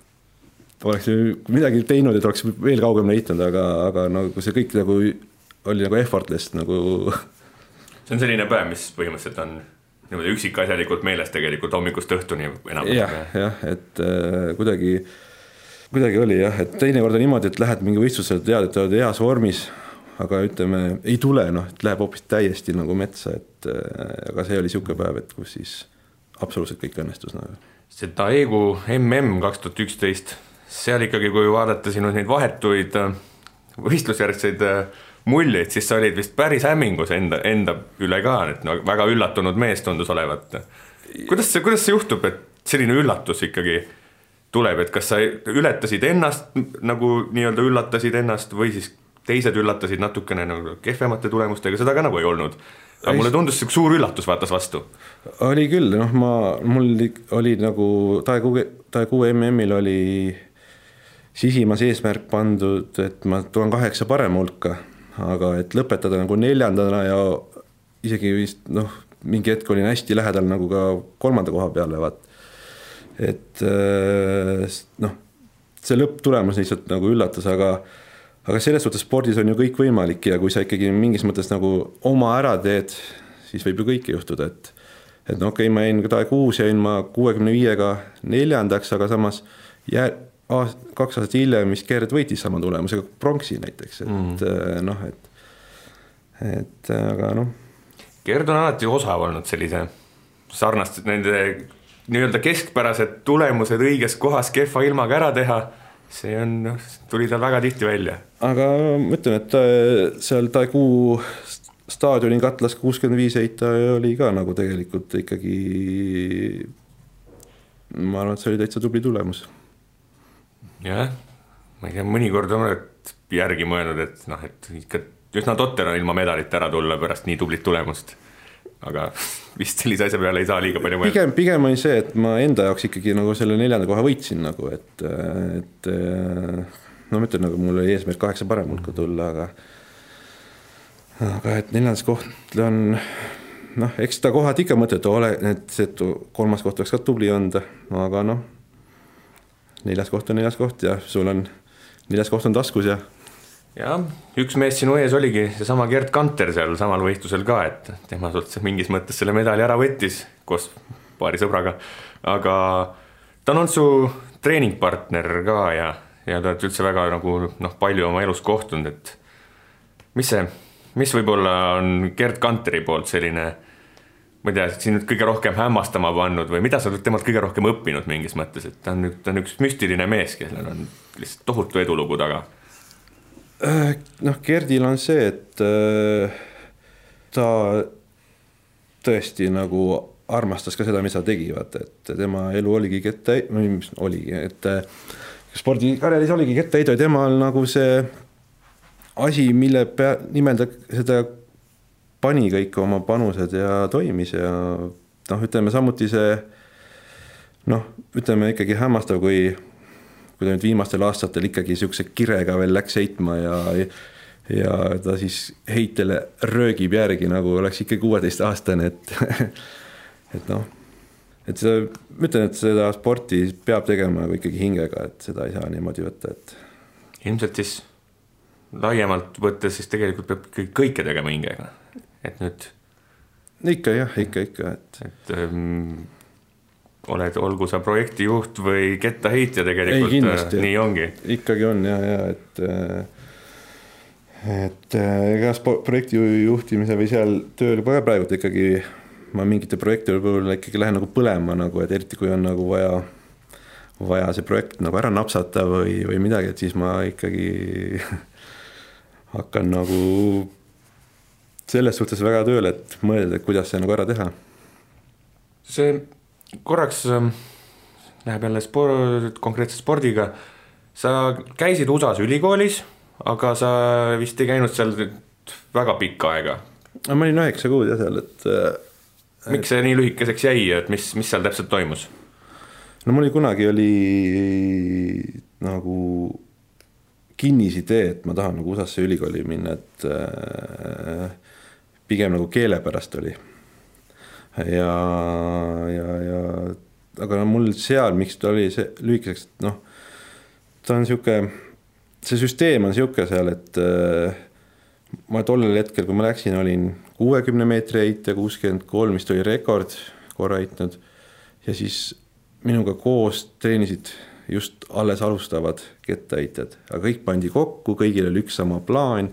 oleks midagi teinud, et oleks veel kaugemale heitnud, aga, aga nagu see kõik nagu oli nagu effortless nagu. [laughs] see on selline päev, mis põhimõtteliselt on niimoodi üksikasjalikult meeles tegelikult hommikust õhtuni enam. jah, jah, et äh, kuidagi, kuidagi oli jah, et teinekord on niimoodi, et lähed mingi võistlusele, tead, et oled heas vormis, aga ütleme, ei tule, noh, et läheb hoopis täiesti nagu metsa, et äh, aga see oli niisugune päev, et kus siis absoluutselt kõik õnnestus nagu. see Daegu mm kaks tuhat üksteist, seal ikkagi, kui vaadata sinu neid vahetuid äh, võistlusjärgseid äh, muljeid, siis sa olid vist päris hämmingus enda, enda üle ka, et no väga üllatunud mees tundus olevat. kuidas see, kuidas see juhtub, et selline üllatus ikkagi tuleb, et kas sa ületasid ennast nagu nii-öelda üllatasid ennast või siis teised üllatasid natukene nagu kehvemate tulemustega, seda ka nagu ei olnud. aga mulle tundus sihuke suur üllatus vaatas vastu. oli küll, noh, ma, mul oli nagu Taegu, Taegu MM-il oli sisimas eesmärk pandud, et ma tulen kaheksa parema hulka aga et lõpetada nagu neljandana ja isegi vist noh, mingi hetk olin hästi lähedal nagu ka kolmanda koha peale, vaat. et äh, noh, see lõpptulemus lihtsalt nagu üllatas, aga aga selles suhtes spordis on ju kõik võimalik ja kui sa ikkagi mingis mõttes nagu oma ära teed, siis võib ju kõike juhtuda, et et no okei okay,, ma jäin kuus, jäin ma kuuekümne viiega neljandaks, aga samas jää-, aast-, kaks aastat hiljem vist Gerd võitis sama tulemusega pronksi näiteks, et mm. noh, et, et aga noh. Gerd on alati osav olnud sellise sarnaste nende nii-öelda keskpärased tulemused õiges kohas kehva ilmaga ära teha. see on, noh, tuli tal väga tihti välja. aga ma ütlen, et äh, seal Taigu staadioni katlas kuuskümmend viis heita oli ka nagu tegelikult ikkagi. ma arvan, et see oli täitsa tubli tulemus jah, ma ei tea, mõnikord oled järgi mõelnud, et noh, et ikka üsna totter on ilma medalita ära tulla pärast nii tublit tulemust. aga [laughs] vist sellise asja peale ei saa liiga palju mõelda. pigem, pigem oli see, et ma enda jaoks ikkagi nagu selle neljanda koha võitsin nagu, et, et no ma ütlen, nagu mul oli eesmärk kaheksa parem hulka tulla, aga aga et neljandas koht on noh, eks seda kohad ikka mõtled, ole, et see kolmas koht oleks ka tubli olnud, aga noh neljas koht on neljas koht ja sul on, neljas koht on taskus ja. jah, üks mees sinu ees oligi seesama Gerd Kanter seal samal võistlusel ka, et tema sult mingis mõttes selle medali ära võttis koos paari sõbraga, aga ta on olnud su treeningpartner ka ja, ja te olete üldse väga nagu noh, palju oma elus kohtunud, et mis see, mis võib-olla on Gerd Kanteri poolt selline ma ei tea, sind nüüd kõige rohkem hämmastama pannud või mida sa oled temalt kõige rohkem õppinud mingis mõttes, et ta on, ta on üks müstiline mees, kellel on lihtsalt tohutu edulugu taga? Äh, noh, Gerdil on see, et äh, ta tõesti nagu armastas ka seda, mis ta tegi, vaata, et tema elu oligi kettaheid-, või mis oligi, et äh, spordikarjääris oligi kettaheide, temal nagu see asi, mille pea, nimel ta seda pani kõik oma panused ja toimis ja noh, ütleme samuti see noh, ütleme ikkagi hämmastav, kui, kui ta nüüd viimastel aastatel ikkagi niisuguse kirega veel läks heitma ja ja ta siis heitele röögib järgi, nagu oleks ikka kuueteistaastane, et [laughs] et noh, et seda, ma ütlen, et seda sporti peab tegema nagu ikkagi hingega, et seda ei saa niimoodi võtta, et. ilmselt siis laiemalt võttes siis tegelikult peab kõike tegema hingega et nüüd. ikka jah, ikka, ikka, et. et ähm, oled, olgu sa projektijuht või kettaheitja tegelikult, kindlasti, nii ongi. ikkagi on ja, ja et äh, et äh, ega projekti juhtimise või seal tööl ka praegult ikkagi ma mingite projektide puhul ikkagi lähen nagu põlema nagu, et eriti kui on nagu vaja, vaja see projekt nagu ära napsata või, või midagi, et siis ma ikkagi [laughs] hakkan nagu selles suhtes väga tööle, et mõelda, kuidas see nagu ära teha. see korraks ähm, läheb jälle sport, konkreetse spordiga. sa käisid USA-s ülikoolis, aga sa vist ei käinud seal väga pikka aega. ma olin üheksa kuud jah seal, et. miks see nii lühikeseks jäi, et mis, mis seal täpselt toimus? no mul oli kunagi oli nagu kinnisidee, et ma tahan nagu USA-sse ülikooli minna, et äh, pigem nagu keele pärast oli. ja, ja, ja aga mul seal, miks ta oli see lühikeseks, et noh, ta on sihuke, see süsteem on sihuke seal, et äh, ma tollel hetkel, kui ma läksin, olin kuuekümne meetri heitja, kuuskümmend kolm vist oli rekord korra heitnud. Ja siis minuga koos treenisid just alles alustavad kettaheitjad, aga kõik pandi kokku, kõigil oli üks sama plaan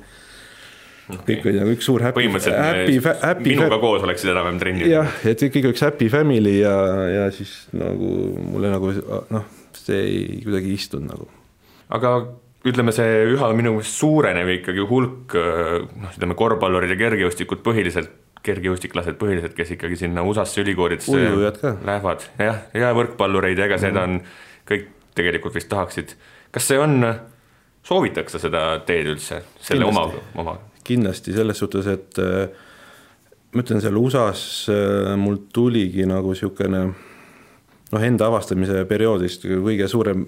okay.. kõik olid nagu üks suur happy, happy, happy, minuga koos oleksid enam-vähem trennis. jah, et kõik üks happy family ja, ja siis nagu mulle nagu noh, see ei kuidagi istunud nagu. aga ütleme, see üha minu meelest suurenev ikkagi hulk noh, ütleme korvpallurid ja kergejõustikud põhiliselt, kergejõustiklased põhiliselt, kes ikkagi sinna USA-sse ülikoolidesse lähevad, jah, ja võrkpallureid ja ega mm. seda on kõik tegelikult vist tahaksid. kas see on, soovitakse seda teed üldse, selle Kindlasti. oma, oma? Kindlasti selles suhtes, et äh, ma ütlen, seal USA-s äh, mul tuligi nagu niisugune noh, enda avastamise perioodist kõige suurem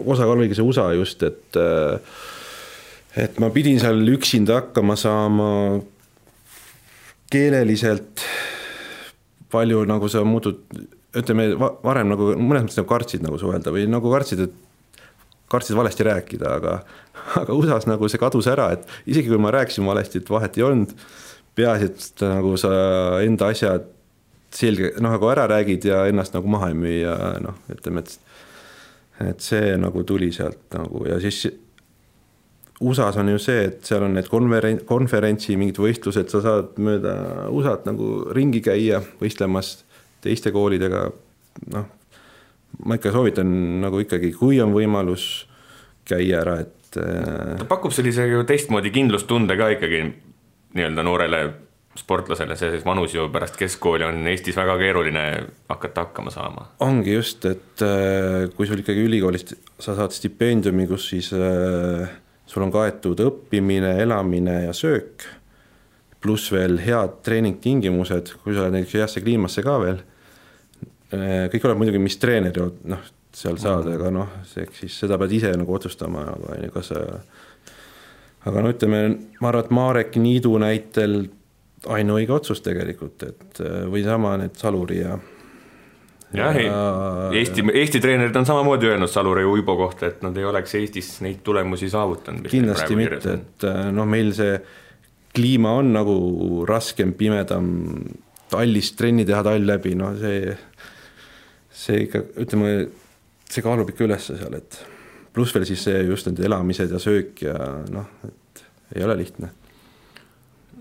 osakaal oligi see USA just, et äh, et ma pidin seal üksinda hakkama saama keeleliselt palju nagu sa muutud, ütleme varem nagu mõnes mõttes nagu kartsid nagu suhelda või nagu kartsid, et kartsid valesti rääkida, aga aga USA-s nagu see kadus ära, et isegi kui ma rääkisin valesti, et vahet ei olnud, peaasi, et nagu sa enda asjad selge, noh nagu ära räägid ja ennast nagu maha ei müü ja noh, ütleme, et et see nagu tuli sealt nagu ja siis USA-s on ju see, et seal on need konveren-, konverentsi mingid võistlused, sa saad mööda USA-t nagu ringi käia võistlemas teiste koolidega, noh, ma ikka soovitan nagu ikkagi, kui on võimalus, käia ära, et äh, ta pakub sellise ju teistmoodi kindlustunde ka ikkagi nii-öelda noorele sportlasele sellises vanus ju pärast keskkooli on Eestis väga keeruline hakata hakkama saama. ongi just, et äh, kui sul ikkagi ülikoolist sa saad stipendiumi, kus siis äh, sul on kaetud õppimine, elamine ja söök, pluss veel head treeningtingimused, kui sa oled näiteks heasse kliimasse ka veel. Äh, kõik oleneb muidugi, mis treener ju noh, seal saad aga noh, eks siis seda pead ise nagu otsustama, aga on ju, kas sa aga no ütleme, ma arvan, et Marek Niidu näitel ainuõige otsus tegelikult, et äh, või sama need Saluri ja. jah ja,, Eesti, Eesti treenerid on samamoodi öelnud Saluri ja Uibo kohta, et nad ei oleks Eestis neid tulemusi saavutanud. kindlasti mitte, et äh, noh, meil see kliima on nagu raskem, pimedam, tallis trenni teha tall läbi, no see, see ikka, ütleme, see kaalub ikka ülesse seal, et pluss veel siis see just need elamised ja söök ja noh, et ei ole lihtne.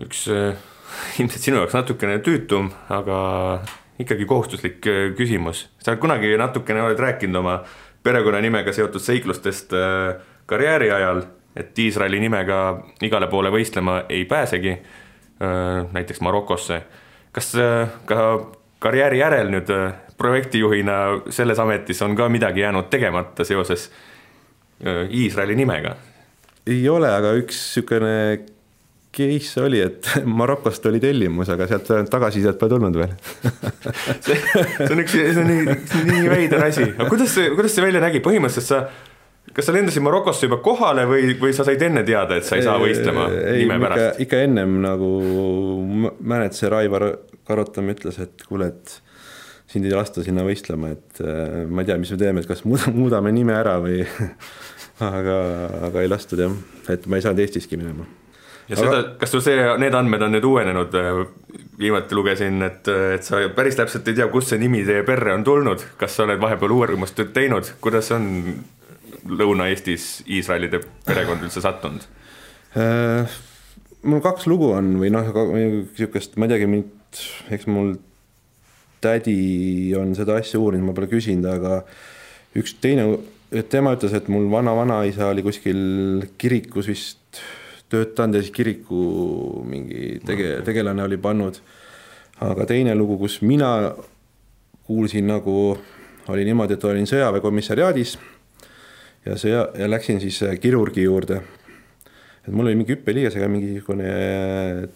üks äh, [laughs] ilmselt sinu jaoks natukene tüütum, aga ikkagi kohustuslik äh, küsimus. sa kunagi natukene oled rääkinud oma perekonnanimega seotud seiklustest äh, karjääri ajal, et Iisraeli nimega igale poole võistlema ei pääsegi, äh, näiteks Marokosse. kas ka karjääri järel nüüd projektijuhina selles ametis on ka midagi jäänud tegemata seoses Iisraeli nimega? ei ole, aga üks niisugune case oli, et [laughs] Marokost oli tellimus, aga sealt tagasisidet pole tulnud veel [laughs] see, see on üks, see on nii, nii veider asi, aga kuidas see, kuidas see välja nägi, põhimõtteliselt sa kas sa lendasid Marokosse juba kohale või, või sa said enne teada, et sa ei saa võistlema ei, nime pärast? ikka ennem nagu mänedžer Aivar Karotam ütles, et kuule, et sind ei lasta sinna võistlema, et äh, ma ei tea, mis me teeme, et kas [laughs] muudame nime ära või [laughs] aga, aga ei lastud jah, et ma ei saanud Eestiski minema ja Aga... seda, kas sul see, need andmed on nüüd uuenenud? viimati lugesin, et, et sa päris täpselt ei tea, kust see nimi teie perre on tulnud, kas sa oled vahepeal uurimust teinud, kuidas on Lõuna-Eestis Iisraelide perekond üldse sattunud äh,? mul kaks lugu on või noh, niisugust, ma ei teagi, mind, eks mul tädi on seda asja uurinud, ma pole küsinud, aga üks teine, tema ütles, et mul vana-vanaisa oli kuskil kirikus vist töötanud ja siis kiriku mingi tege-, tegelane oli pannud. aga teine lugu, kus mina kuulsin nagu, oli niimoodi, et olin sõjaväekomissariaadis ja sõja, ja läksin siis äh, kirurgi juurde. Et mul oli mingi hüppeliigesega mingisugune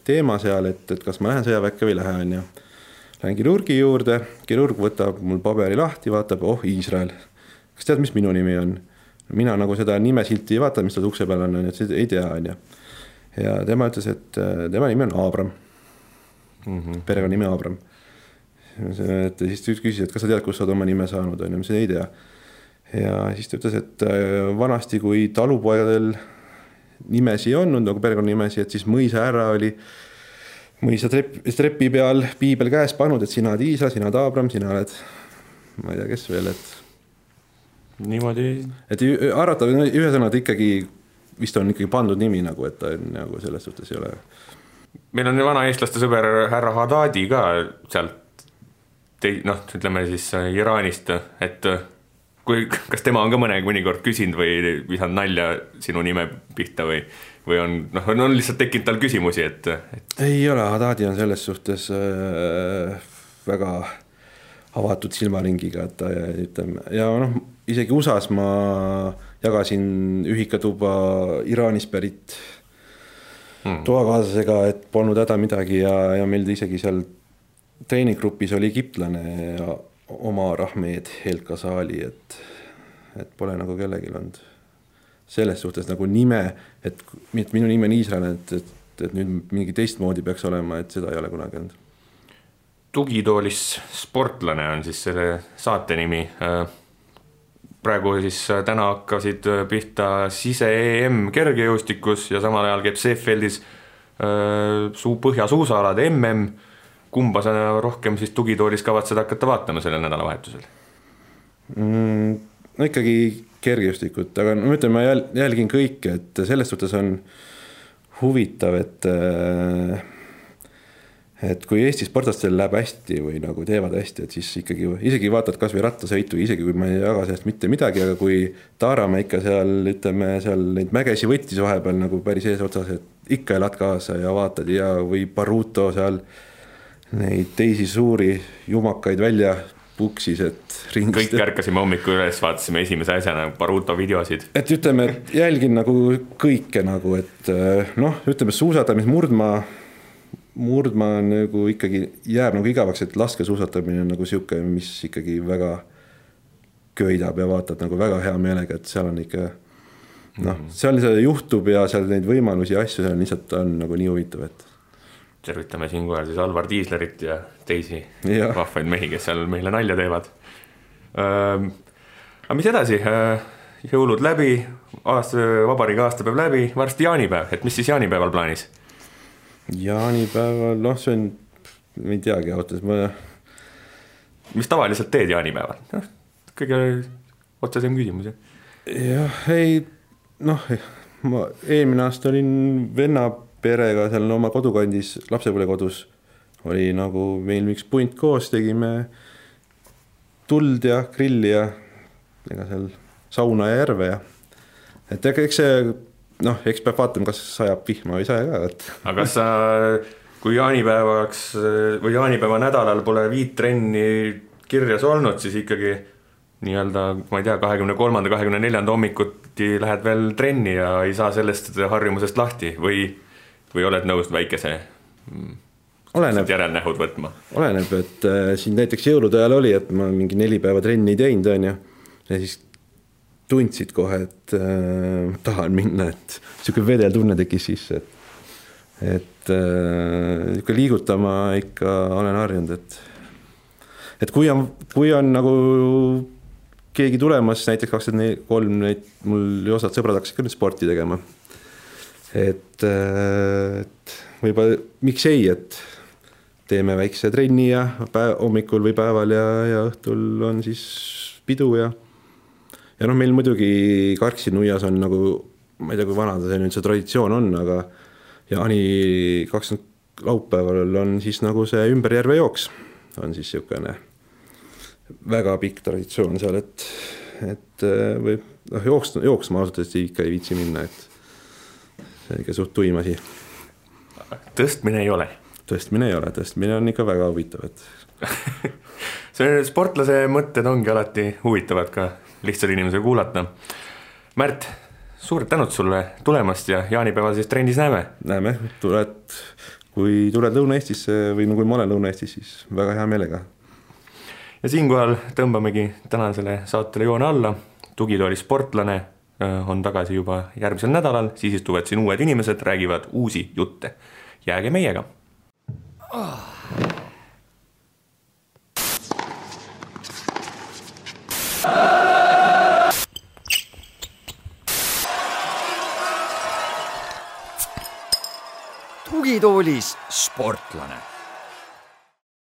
teema seal, et, et kas ma lähen sõjaväkke või ei lähe, on ju. Lähen kirurgi juurde, kirurg võtab mul paberi lahti, vaatab, oh, Iisrael. kas tead, mis minu nimi on? mina nagu seda nimesilti ei vaata, mis tal ukse peal on, on ju, et ei tea, on ju ja tema ütles, et äh, tema nimi on Abram mm. -hmm. perekonnanimi Abram. et siis ta küsis, et kas sa tead, kust sa oled oma nime saanud, on ju, ma ütlesin ei tea. ja siis ta ütles, et äh, vanasti, kui talupoegadel nimesi ei olnud nagu perekonnanimesi, et siis mõisahärra oli mõisa trepp, trepi peal piibel käes pannud, et sina oled Iisa, sina oled Abram, sina oled, ma ei tea, kes veel, et. niimoodi. et arvatav, ühesõnaga ta ikkagi vist on ikkagi pandud nimi nagu, et ta on nagu selles suhtes ei ole. meil on vana eestlaste sõber härra Hadadi ka sealt, noh, ütleme siis äh, Iraanist, et kui, kas tema on ka mõne, mõnikord küsinud või visanud nalja sinu nime pihta või, või on, noh, on lihtsalt tekkinud tal küsimusi, et, et...? ei ole, Hadadi on selles suhtes äh, väga avatud silmaringiga, et ta ütleme ja noh, isegi USA-s ma jagasin ühikatuba Iraanist pärit hmm. toakaaslasega, et polnud häda midagi ja, ja meil isegi seal treeninggrupis oli egiptlane Omar Ahmed Helkasali, et, et pole nagu kellelgi olnud selles suhtes nagu nime, et, et minu nimi on Iisrael, et, et, et nüüd mingi teistmoodi peaks olema, et seda ei ole kunagi olnud. tugitoolis sportlane on siis selle saate nimi praegu siis täna hakkasid pihta sise-EM kergejõustikus ja samal ajal käib Seefeldis äh, suu põhjasuusaalade MM. Kumba sa rohkem siis tugitoolis kavatsed hakata vaatama sellel nädalavahetusel mm,? no ikkagi kergejõustikut, aga no ütleme, ma jäl-, jälgin kõike, et selles suhtes on huvitav, et äh, et kui Eesti sportlastel läheb hästi või nagu teevad hästi, et siis ikkagi isegi vaatad kasvõi rattasõitu, isegi kui ma ei jaga sellest mitte midagi, aga kui Taaramäe ikka seal ütleme seal neid mägesi võttis vahepeal nagu päris eesotsas, et ikka elad kaasa ja vaatad ja, või Baruto seal neid teisi suuri jumakaid välja puksis, et ringist. kõik ärkasime hommikul üles, vaatasime esimese asjana Baruto videosid. et ütleme, et jälgin nagu kõike nagu, et noh, ütleme suusatamis murdmaa murdmaa nagu ikkagi jääb nagu igavaks, et laskesuusatamine on nagu sihuke, mis ikkagi väga köidab ja vaatad nagu väga hea meelega, et seal on ikka noh, mhm. seal see juhtub ja seal neid võimalusi ja asju seal lihtsalt on nagu nii huvitav, et. Tervitame siinkohal siis Alvar Tiislerit ja teisi ja. vahvaid mehi, kes seal meile nalja teevad ähm,. aga mis edasi äh,, jõulud läbi, aasta, vabariigi aastapäev läbi, varsti jaanipäev, et mis siis jaanipäeval plaanis? jaanipäeval, noh, see on, ma ei teagi öeldes, ma. mis tavaliselt teed jaanipäeval? noh, kõige otsesem küsimus, jah. jah, ei noh, ma eelmine aasta olin venna perega seal oma kodukandis, lapsepõlvekodus. oli nagu meil üks punt koos, tegime tuld ja grilli ja ega seal sauna ja järve ja. et eks see noh, eks peab vaatama, kas sajab vihma või ei saja ka, et. aga kas sa, kui jaanipäevaks või jaanipäeva nädalal pole viit trenni kirjas olnud, siis ikkagi nii-öelda, ma ei tea, kahekümne kolmanda, kahekümne neljanda hommikuti lähed veel trenni ja ei saa sellest harjumusest lahti või, või oled nõus väikese mm, oleneb, järelnähud võtma? oleneb, et äh, siin näiteks jõulude ajal oli, et ma mingi neli päeva trenni ei teinud, on ju. ja siis tundsid kohe, et äh, tahan minna, et sihuke vedel tunne tekkis sisse, et et äh, ikka liigutama ikka olen harjunud, et et kui on, kui on nagu keegi tulemas, näiteks kakskümmend kolm, mul osad sõbrad hakkasid ka nüüd sporti tegema. Et, et võib-olla miks ei, et teeme väikse trenni ja päev, hommikul või päeval ja, ja õhtul on siis pidu ja ja noh, meil muidugi Karksi nuias on nagu, ma ei tea, kui vana see nüüd see traditsioon on, aga jaani kakskümmend laupäeval on siis nagu see ümber järve jooks, on siis niisugune väga pikk traditsioon seal, et, et äh, või noh, jooks, jooksma ausalt öeldes ikka ei viitsi minna, et see on ikka suht tuim asi. tõstmine ei ole? tõstmine ei ole, tõstmine on ikka väga huvitav, et [laughs] see sportlase mõtted ongi alati huvitavad ka lihtsal inimesel kuulata. Märt, suured tänud sulle tulemast ja jaanipäeval siis trennis näeme. näeme, tuled, kui tuled Lõuna-Eestisse või no kui ma olen Lõuna-Eestis, siis väga hea meelega. ja siinkohal tõmbamegi tänasele saatele joone alla. tugitooli sportlane äh, Äh, on tagasi juba järgmisel nädalal, siis istuvad siin uued inimesed, räägivad uusi jutte. jääge meiega. Oh.. tugitoolis sportlane.